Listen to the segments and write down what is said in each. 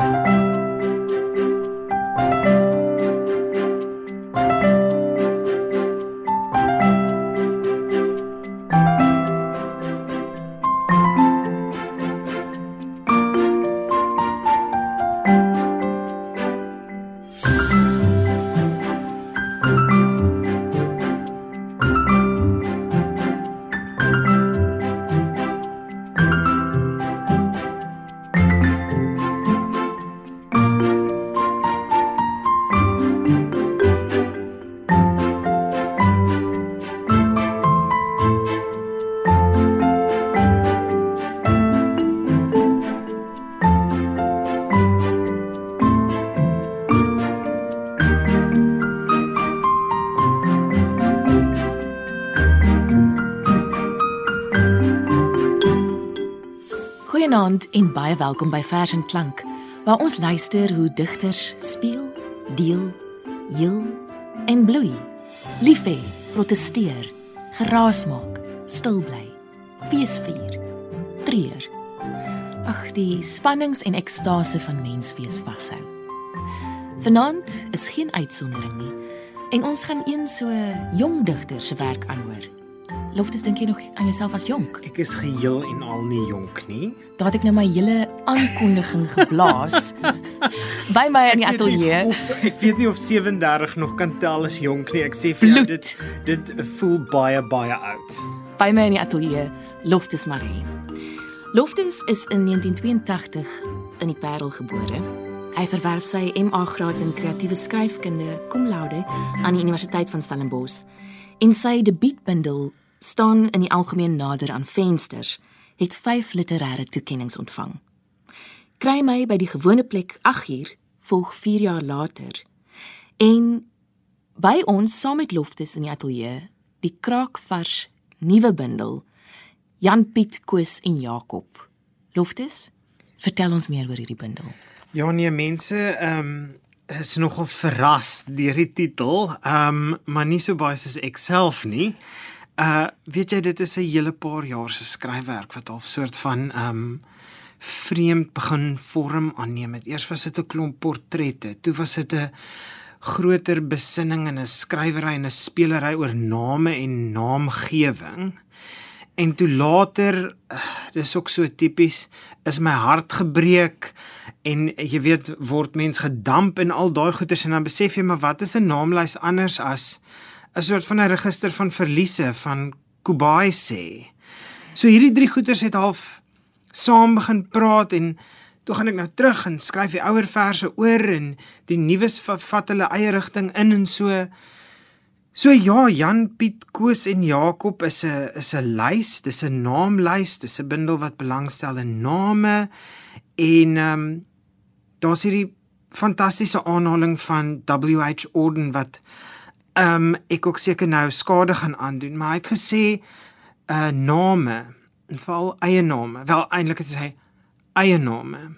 Bye. Goeienaand en baie welkom by Vers en Klank, waar ons luister hoe digters speel, deel, heel en bloei. Lief hê, protesteer, geraas maak, stil bly, feesvier, treur. Ag, die spannings en ekstase van menswees vashou. Vanaand is geen uitsondering nie en ons gaan een so jong digter se werk aanhoor. Loftus dink jy nog aan jouself as jonk? Ek is geheel en al nie jonk nie. Daar het ek nou my hele aankondiging geblaas by my in die ateljee. Of ek weet nie of 37 nog kan tel as jonk nie. Ek sê vir jou dit dit voel baie baie oud. By my in die ateljee, Loftus Maree. Loftus is in 1982 in die Parel gebore. Hy verwerf sy MA graad in kreatiewe skryfkunde cum laude aan die Universiteit van Stellenbosch. En sy debuutbundel staan in die algemeen nader aan vensters, het 5 literêre toekenninge ontvang. Kry my by die gewone plek 8 uur volg 4 jaar later. En by ons saam met Loftus in die ateljee, die kraakvars nuwe bundel Jan Piet Koos en Jakob. Loftus, vertel ons meer oor hierdie bundel. Ja nee, mense ehm um, is nogals verras deur die titel. Ehm um, maar nie so baie soos ek self nie. Uh weet jy dit is 'n hele paar jaar se skryfwerk wat al soort van um, vreemd begin vorm aanneem. Het eers was dit 'n klomp portrette, toe was dit 'n groter besinning en 'n skrywery en 'n spelery oor name en naamgewing. En toe later, uh, dis ook so tipies, is my hart gebreek en jy weet word mens gedamp en al daai goeters en dan besef jy maar wat is 'n naamlys anders as 'n soort van 'n register van verliese van Kubai sê. So hierdie drie goeters het half saam begin praat en toe gaan ek nou terug en skryf die ouer verse oor en die nuus va- vat hulle eie rigting in en so So ja, Jan Piet Koos en Jakob is 'n is 'n lys, dis 'n naamlys, dis 'n bundel wat belangstel in name en ehm um, daar's hierdie fantastiese aanhaling van WH Auden wat um, ek ook seker nou skade gaan aandoen, maar hy het gesê 'n uh, name, veral eie name, wel eintlik het hy eie name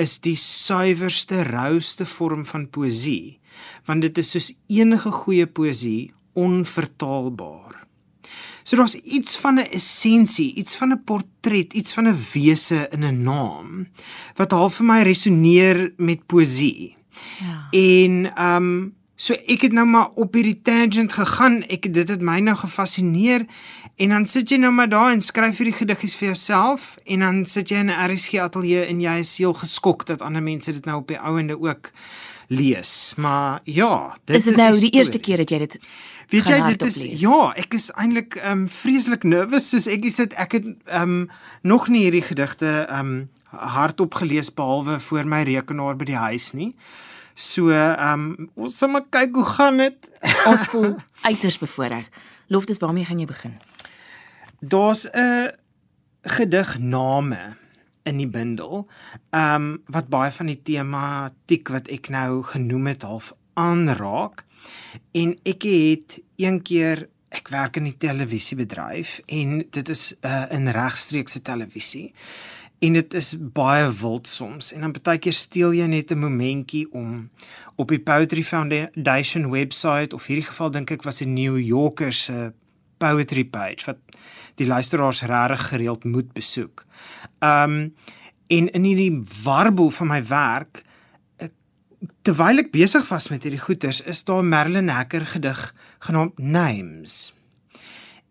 is die suiwerste, rouste vorm van poësie, want dit is soos enige goeie poësie onvertaalbaar. So daar's iets van 'n essensie, iets van 'n portret, iets van 'n wese in 'n naam wat half vir my resoneer met poësie. Ja. En ehm um, so ek het nou maar op hierdie tangent gegaan. Ek dit het my nou gefassineer en dan sit jy nou maar daar en skryf hierdie gediggies vir jouself en dan sit jy in 'n RSG ateljee en jy is heel geskok dat ander mense dit nou op die ouende ook lees. Maar ja, dit Is dit nou die die eerste keer dat jy dit Weet jy dit is lees? ja, ek is eintlik ehm um, vreeslik nervus soos ek sit ek het ehm um, nog nie hierdie gedigte ehm um, hardop gelees behalwe voor my rekenaar by die huis nie. So ehm um, ons sal maar kyk hoe gaan dit. ons voel uiters bevoordeel. Loftus, waarmee gaan jy begin? Daar's 'n gedig name in die bundel ehm um, wat baie van die tematiek wat ek nou genoem het half aanraak. En ek het een keer ek werk in die televisiebedryf en dit is 'n uh, in regstreekse televisie. En dit is baie wild soms en dan baie keer steel jy net 'n momentjie om op die Poetry Foundation webwerf of hierdie geval dink ek was 'n New Yorker se poetry page wat die luisteraars regtig gereeld moet besoek. Um En in hierdie warboel van my werk terwyl ek besig was met hierdie goeters, is daar 'n Merlin Hacker gedig genaamd Names.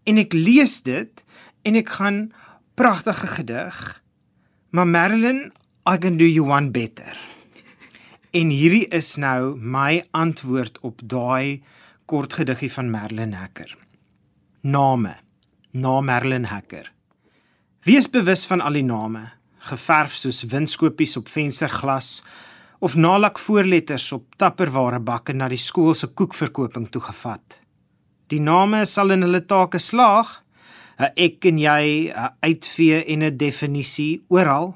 En ek lees dit en ek gaan pragtige gedig. Maar Merlin, I can do you one better. En hierdie is nou my antwoord op daai kort gediggie van Merlin Hacker. Name. Na Merlin Hacker. Wees bewus van al die name, geverf soos winskopies op vensterglas of nalak voorletters op tapperware bakke na die skool se koekverkoping toe gevat. Die name sal in hulle take slaag. 'n Ek en jy, 'n uitvee en 'n definisie oral.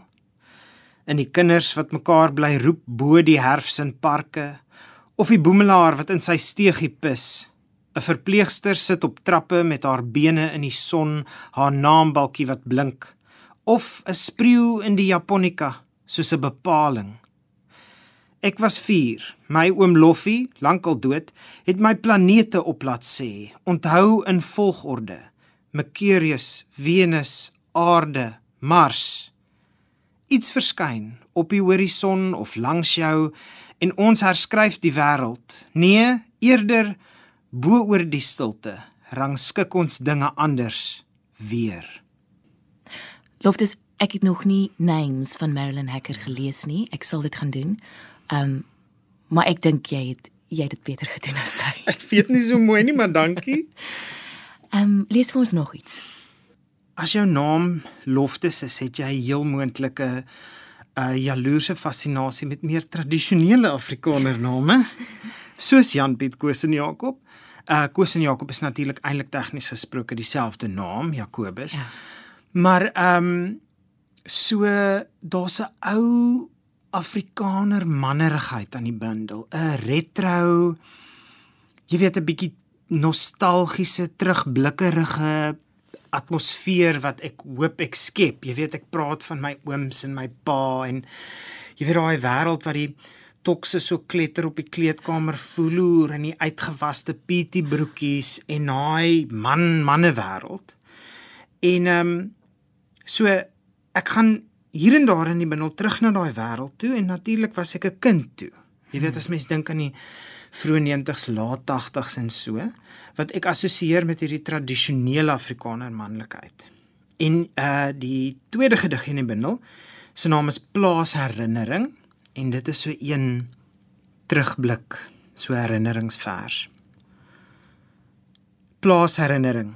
In die kinders wat mekaar bly roep bo die herfs in parke of die boemelaar wat in sy steegie pis. 'n Verpleegster sit op trappe met haar bene in die son, haar naambalkie wat blink of 'n spreeu in die japonika soos 'n bepaling. Ek was 4. My oom Loffie, lankal dood, het my planete op laat sê. Onthou in volgorde: Mercurius, Venus, Aarde, Mars. Iets verskyn op die horison of langs jou en ons herskryf die wêreld. Nee, eerder bo oor die stilte rangskik ons dinge anders weer. Loftus, ek het nog nie Names van Marilyn Hacker gelees nie. Ek sal dit gaan doen. Ehm um, maar ek dink jy het jy het dit beter gedoen as sy. Ek weet nie so mooi nie, maar dankie. Ehm um, lees vir ons nog iets. As jou naam Loftus is, het jy heel moontlike 'n uh, jaloerse fascinasie met meer tradisionele Afrikaner name, soos Jan Piet Koos en Jakob. Uh Koos en Jakob is natuurlik eintlik tegnies gesproke dieselfde naam, Jakobus. Ja. Maar ehm um, so daar's 'n ou Afrikaner mannerigheid aan die bundel, 'n retro jy weet 'n bietjie nostalgiese terugblikkerige atmosfeer wat ek hoop ek skep. Jy weet ek praat van my ooms en my pa en jy weet daai wêreld wat die tokse so kletter op die kleedkamer vloer en die uitgewaste PT broekies en daai man manne wêreld. En ehm um, so ek gaan hier en daar in die binne terug na daai wêreld toe en natuurlik was ek 'n kind toe. Jy weet as mens dink aan die vroeë 90s, laat 80s en so wat ek assosieer met hierdie tradisionele Afrikaner manlikheid. En uh die tweede gedig in die bundel se naam is Plaasherinnering en dit is so een terugblik, so herinneringsvers. Plaasherinnering.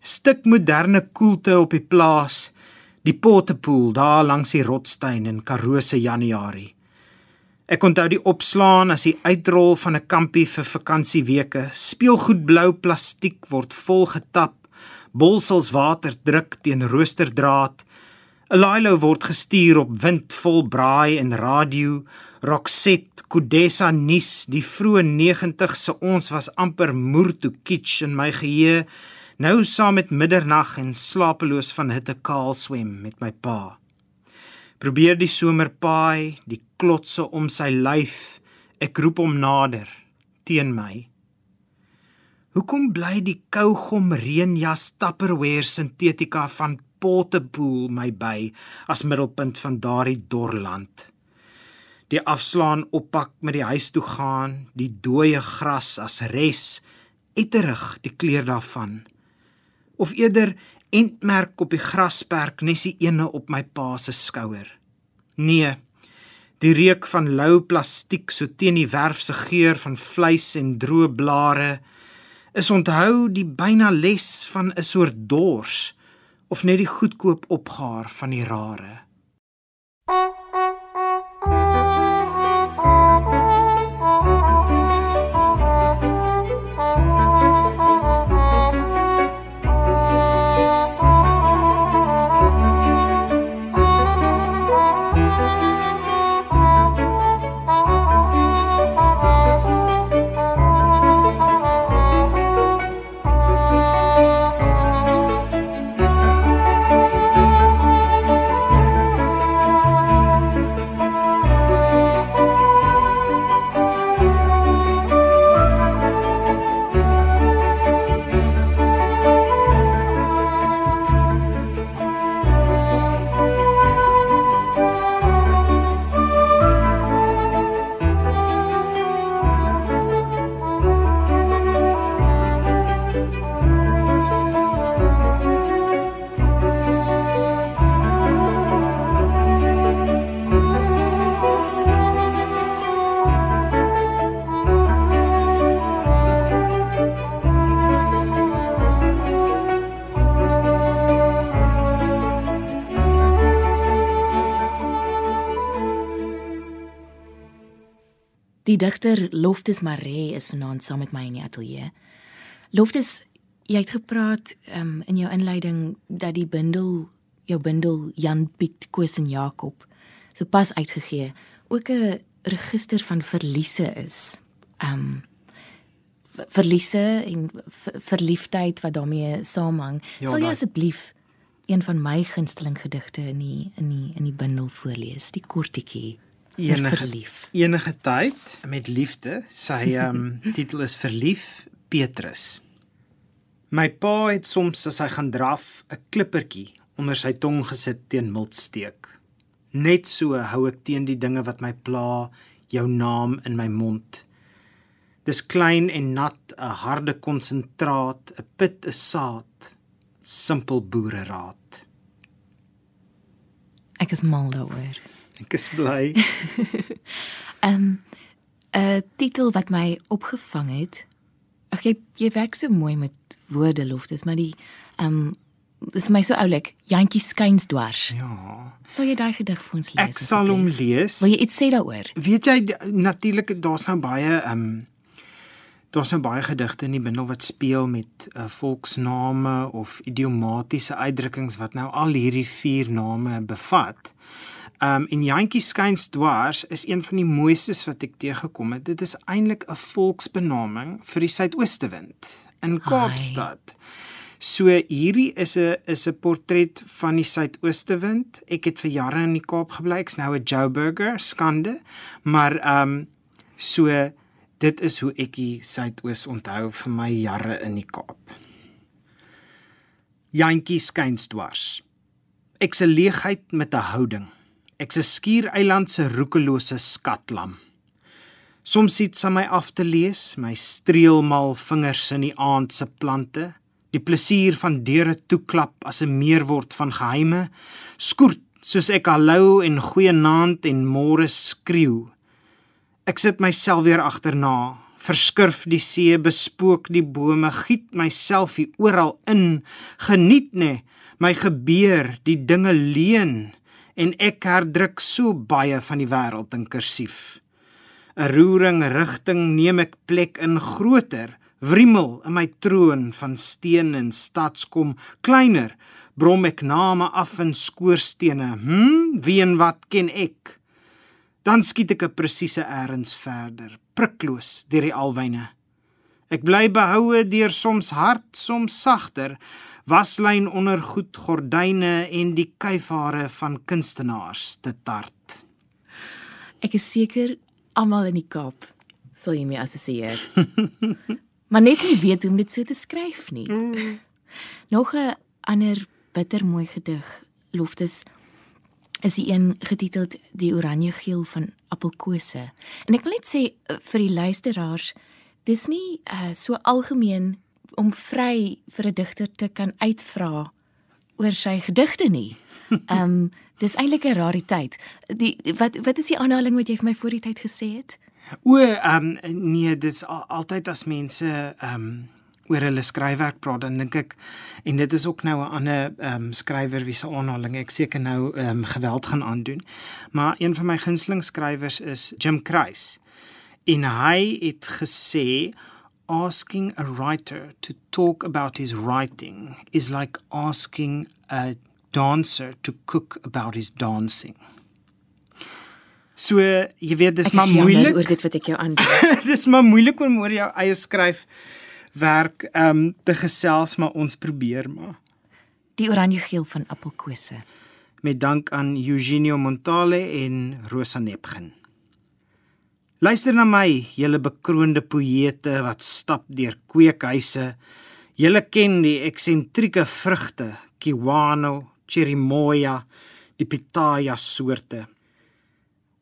Stuk moderne koelte op die plaas die Pottepoel daar langs die rotssteen in Karoo se Januarie. Ek onthou die opslaan as die uitrol van 'n kampie vir vakansieweke. Speelgoed blou plastiek word vol getap. Bolsels water druk teen roosterdraad. 'n Lilo word gestuur op wind vol braai en radio. Roxette, Kudessa nuus, die vroeë 90's se ons was amper moer toe kitsch in my geheue nou saam met middernag en slapeloos van hitte kaal swem met my pa. Probeer die somerpaai, die klotse om sy lyf, ek roep hom nader teen my. Hoekom bly die kougom reënjas Tupperware sintetika van Pottepoel my by as middelpunt van daardie dorland? Die afslaan oppak met die huis toe gaan, die dooie gras as res, etterig die kleur daarvan of eerder entmerk op die grasperk nes die ene op my pa se skouer. Nee. Die reuk van lou plastiek so teen die werf se geur van vleis en droë blare is onthou die byna les van 'n soort dors of net die goedkoop opgaar van die rare. Die digter Loftus Maree is vanaand saam met my in die ateljee. Loftus, jy het gepraat um, in jou inleiding dat die bundel, jou bundel Jan Piet Koos en Jakob, sopas uitgegee, ook 'n register van verliese is. Um verliese en verliefdheid wat daarmee saamhang. Ja, Sal jy asseblief een van my gunsteling gedigte in die in die in die bundel voorlees, die kortetjie? Enige verlief. Enige tyd met liefde. Sy um titel is Verlief Petrus. My pa het soms as hy gaan draf 'n klippertjie onder sy tong gesit teen miltsteek. Net so hou ek teen die dinge wat my pla, jou naam in my mond. Dis klein en nat, 'n harde konsentraat, 'n pit, 'n saad, simpel boere raad. Ek is mal daaroor. Ek is bly. Ehm um, 'n titel wat my opgevang het. Ag jy jy werk so mooi met woorde loftes, maar die ehm um, dis my so oulik, Jantjie skuins dwars. Ja. Sal jy daai gedig vir ons lees? Ek sal hom lees. Wil jy iets sê daaroor? Weet jy natuurlik daar's nou baie ehm um, Daar's nou baie gedigte in die bundel wat speel met uh, volksname of idiomatiese uitdrukkings wat nou al hierdie vier name bevat. Um en Jantjie skuins dwars is een van die mooistes wat ek teëgekom het. Dit is eintlik 'n volksbenaming vir die suidoostewind in Kaapstad. So hierdie is 'n is 'n portret van die suidoostewind. Ek het vir jare in die Kaap gebly. Ek's nou 'n Joburger, skande. Maar um so Dit is hoe ek die Suidoos onthou vir my jare in die Kaap. Jantjie skuins dwars. Ek's 'n leegheid met 'n houding. Ek's 'n skiereiland se roekelose skatlam. Soms sit sy my af te lees, my streelmal vingers in die aand se plante, die plesier van deure toeklap as 'n meerword van geheime, skoort soos ek hallo en goeie naand en môre skreeu Ek sit myself weer agterna, verskurf die see, bespook die bome, giet myself hier oral in, geniet nê my gebeur, die dinge leen en ek herdruk so baie van die wêreld in kursief. 'n Roering rigting neem ek plek in groter, wrimmel in my troon van steen en stadskom, kleiner brom ek name af in skoorstene. Hm, wie en wat ken ek? Dan skiet ek 'n presiese erns verder, prikloos deur die alwyne. Ek bly behoue deur soms hard, soms sagter, waslyn onder goed gordyne en die kuifhare van kunstenaars te tart. Ek is seker almal in die Kaap sal my assosieer. maar net nie weet hoe om dit so te skryf nie. Mm. Nog 'n ander bittermooi gedig, Loftes is die een getiteld Die Oranje Geel van Appelkose. En ek wil net sê eh, vir die luisteraars, dis nie uh, so algemeen om vry vir 'n digter te kan uitvra oor sy gedigte nie. Ehm um, dis eintlik 'n rariteit. Die wat wat is die aanhaling wat jy vir my voor die tyd gesê het? O, ehm um, nee, dit's al, altyd as mense ehm um, oor hulle skryfwerk praat dan dink ek en dit is ook nou 'n ander ehm um, skrywer wie se aanhaling ek seker nou ehm um, geweld gaan aandoen. Maar een van my gunsteling skrywers is Jim Kreis. En hy het gesê asking a writer to talk about his writing is like asking a dancer to cook about his dancing. So jy weet dis maar moeilik oor dit wat ek jou aandoen. dis maar moeilik om oor jou eie skryf werk ehm um, te gesels maar ons probeer maar. Die oranje geel van appelkose. Met dank aan Eugenio Montale en Rosa Nepgen. Luister na my, julle bekroonde poëte wat stap deur kweekhuise. Julle ken die eksentrieke vrugte, kiwano, cherimoya, die pitaya soorte.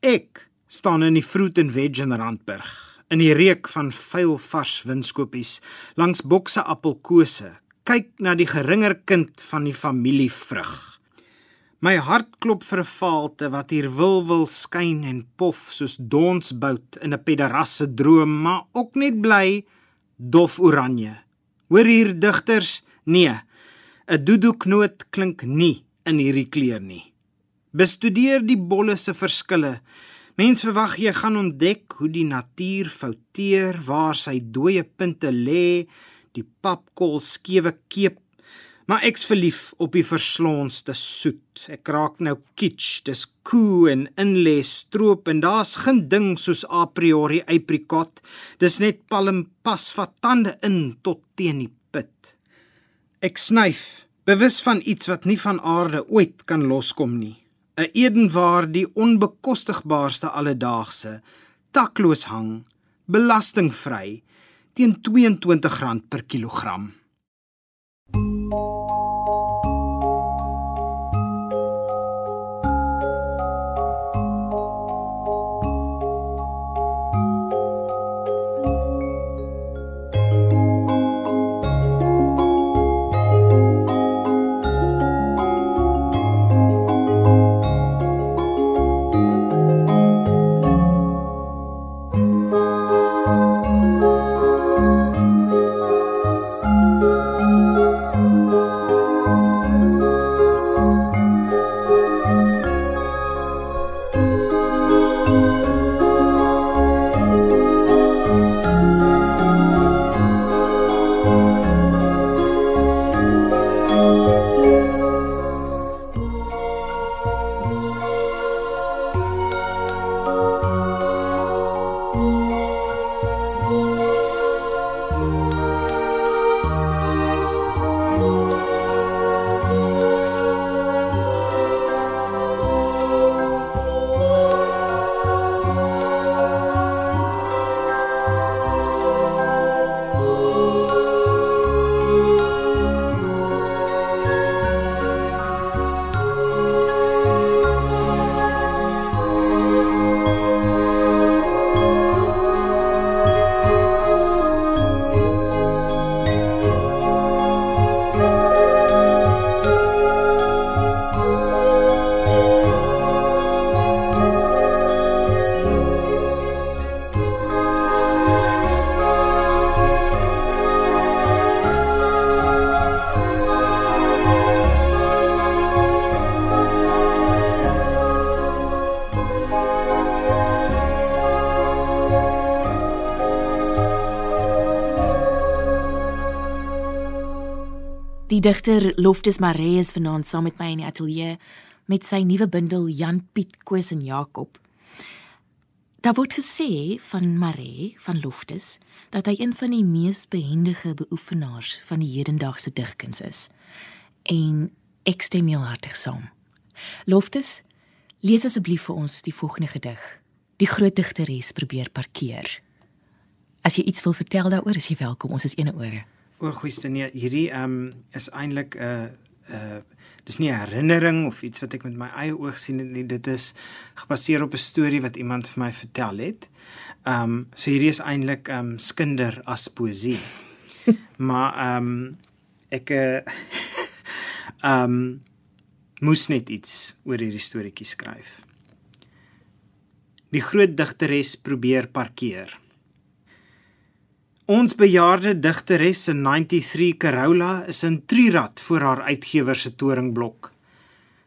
Ek staan in die fruit and veg in Randburg in die reuk van vuil vars winskoopies langs bokse appelkose kyk na die geringer kind van die familievrug my hart klop vir 'n faalte wat hier wil wil skyn en pof soos donsbout in 'n pederasse droom maar ook net bly dof oranje hoor hier digters nee 'n doedoeknoot klink nie in hierdie kleur nie bestudeer die bolle se verskille Mens verwag jy gaan ontdek hoe die natuur fouteer, waar sy dooie punte lê, die papkol skewe keep. Maar ek's verlief op die verslonsde soet. Ek raak nou kitsch, dis koe en inlê stroop en daar's geen ding soos a priori aprikot. Dis net palm pas vat tande in tot teen die pit. Ek snyf, bewus van iets wat nie van aarde ooit kan loskom nie. 'n Eden waar die onbekostigbaarste alledaagse takloos hang, belastingvry teen R22 per kilogram. Die digter Loftus Maree is vanaand saam met my in die ateljee met sy nuwe bundel Jan Piet Koos en Jakob. Daar word gesê van Maree van Loftus dat hy een van die mees behendige beoefenaars van die hedendaagse digkuns is. En ek stem heel hartig saam. Loftus, lees asseblief vir ons die volgende gedig. Die groot digteres probeer parkeer. As jy iets wil vertel daaroor, is jy welkom. Ons is ene ore. O, goeieste nee, hierdie ehm um, is eintlik 'n uh, uh dis nie 'n herinnering of iets wat ek met my eie oog sien nie, dit is gebaseer op 'n storie wat iemand vir my vertel het. Ehm um, so hierdie is eintlik ehm um, skinder as poesie. maar ehm um, ek eh, ehm um, moes net iets oor hierdie storieetjie skryf. Die groot digteres probeer parkeer. Ons bejaarde digteres in 93 Carola is in Trirat voor haar uitgewer se toringblok.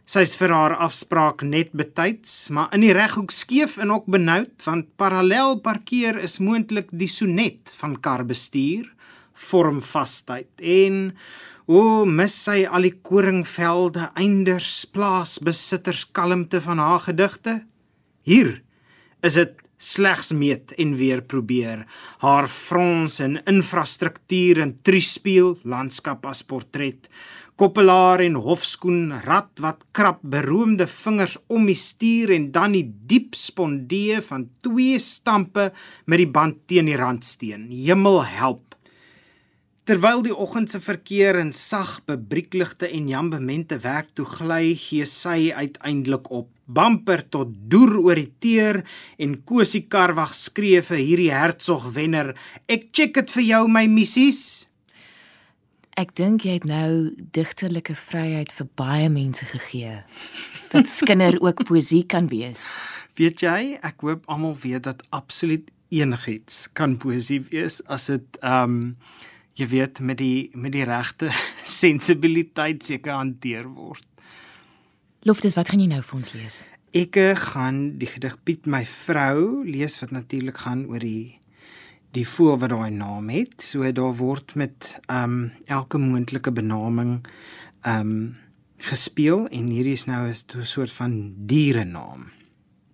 Sy's vir haar afspraak net betyds, maar in die reghoek skeef en ook benoud want parallel parkeer is moontlik die sonet van karbestuur, vorm vastheid en o mis sy al die koringvelde, einders, plaasbesitters kalmte van haar gedigte. Hier is dit slegs meet en weer probeer. Haar frons en infrastruktuur en triespeel landskap as portret koppelaar en hofskoen rad wat krap beroemde vingers om die stuur en dan die diep spondee van twee stampe met die band teen die randsteen. Hemel help Terwyl die oggend se verkeer in sag bebriekligte en jambemente werk toe gly, gee sy uiteindelik op. Bamper tot doer oor die teer en Kosie Karwag skree vir hierdie hertsog wenner: "Ek check dit vir jou my missies." Ek dink jy het nou digterlike vryheid vir baie mense gegee. Dat skinder ook poesie kan wees. Weet jy, ek hoop almal weet dat absoluut enigiets kan poesie wees as dit ehm um, jy weet met die met die regte sensibiliteit seker hanteer word. Loftus, wat gaan jy nou vir ons lees? Ek gaan die gedig Piet my vrou lees wat natuurlik gaan oor die die voël wat daai naam het. So daar word met ehm um, elke moontlike benaming ehm um, gespeel en hierdie is nou 'n soort van dierenaam.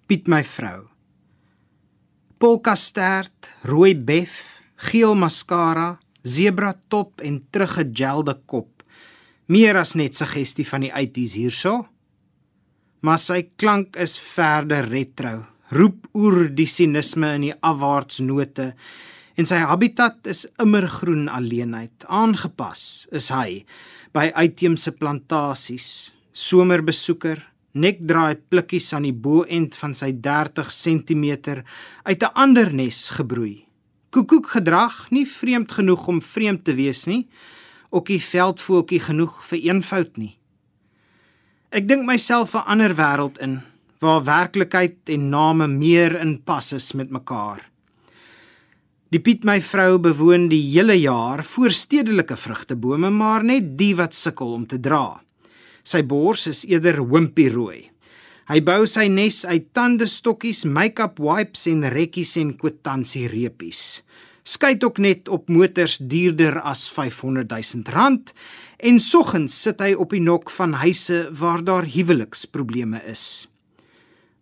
Piet my vrou. Polka stert, rooi bef, geel mascara, zebra top en teruggegelde kop. Meer as net suggestie van die 80s hierso. Maar sy klank is verder retro. Roep oer die sinisme in die afwaarts note en sy habitat is immergroen alleenheid aangepas is hy by uitheemse plantasies somerbesoeker nekdraai plikkies aan die boend van sy 30 cm uit 'n ander nes gebroei koekoek gedrag nie vreemd genoeg om vreemd te wees nie okkie veldvoeltjie genoeg vir eenvoud nie ek dink myself 'n ander wêreld in waar werklikheid en name meer in pas is met mekaar Die Piet my vrou bewoon die hele jaar voorstedelike vrugtebome, maar net die wat sukkel om te dra. Sy bors is eerder wimpierooi. Hy bou sy nes uit tandestokkies, make-up wipes en rekkies en kwitansie-reepies. Skyt ook net op motors duurder as 500 000 rand en soggens sit hy op die nok van huise waar daar huweliksprobleme is.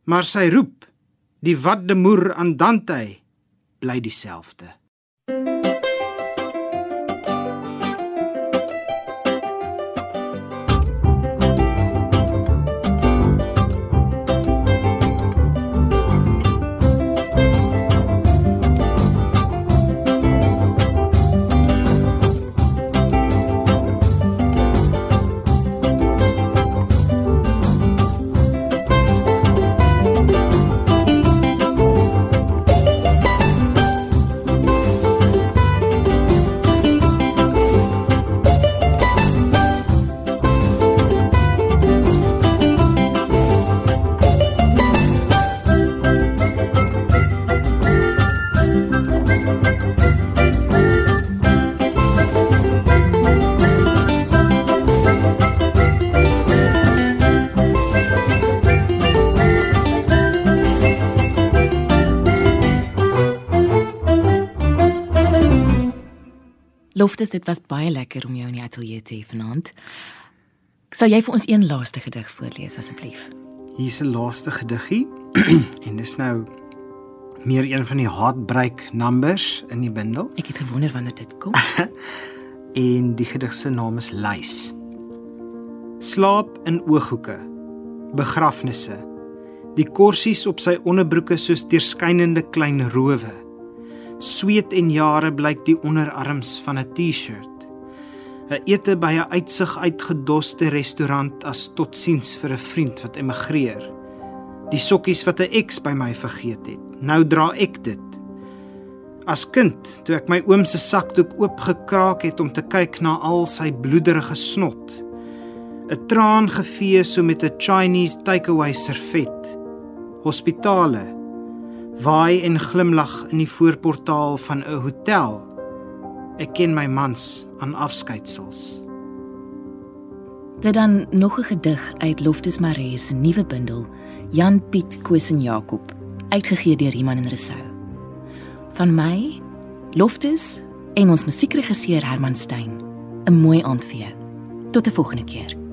Maar sy roep, die wat de moer aan Dante bly dieselfde. Loftus, dit was baie lekker om jou in die ateljee te hê vanaand. Sal jy vir ons een laaste gedig voorlees asseblief? Hier's 'n laaste gediggie en dis nou meer een van die heartbreak numbers in die bundel. Ek het gewonder wanneer dit kom. en die gedig se naam is Lys. Slaap in ooghoeke. Begrafnisse. Die korsies op sy onderbroeke soos deurskynende klein rowe sweet en jare blyk die onderarms van 'n T-shirt. 'n Ete by 'n uitsig uitgedoste restaurant as totsiens vir 'n vriend wat emigreer. Die sokkies wat 'n eks by my vergeet het. Nou dra ek dit. As kind, toe ek my oom se sakdoek oopgekraak het om te kyk na al sy bloederige snot, 'n traan gevee so met 'n Chinese takeaway servet. Hospitale waai en glimlag in die voorportaal van 'n hotel. Ek ken my mans aan afskeidsels. Dit dan nog 'n gedig uit Loftus Maree se nuwe bundel Jan Piet Koos en Jakob, uitgegee deur Iman en Resou. Van my, Loftus en ons musiekregisseur Herman Stein. 'n Mooi aand vir jou. Tot 'n volgende keer.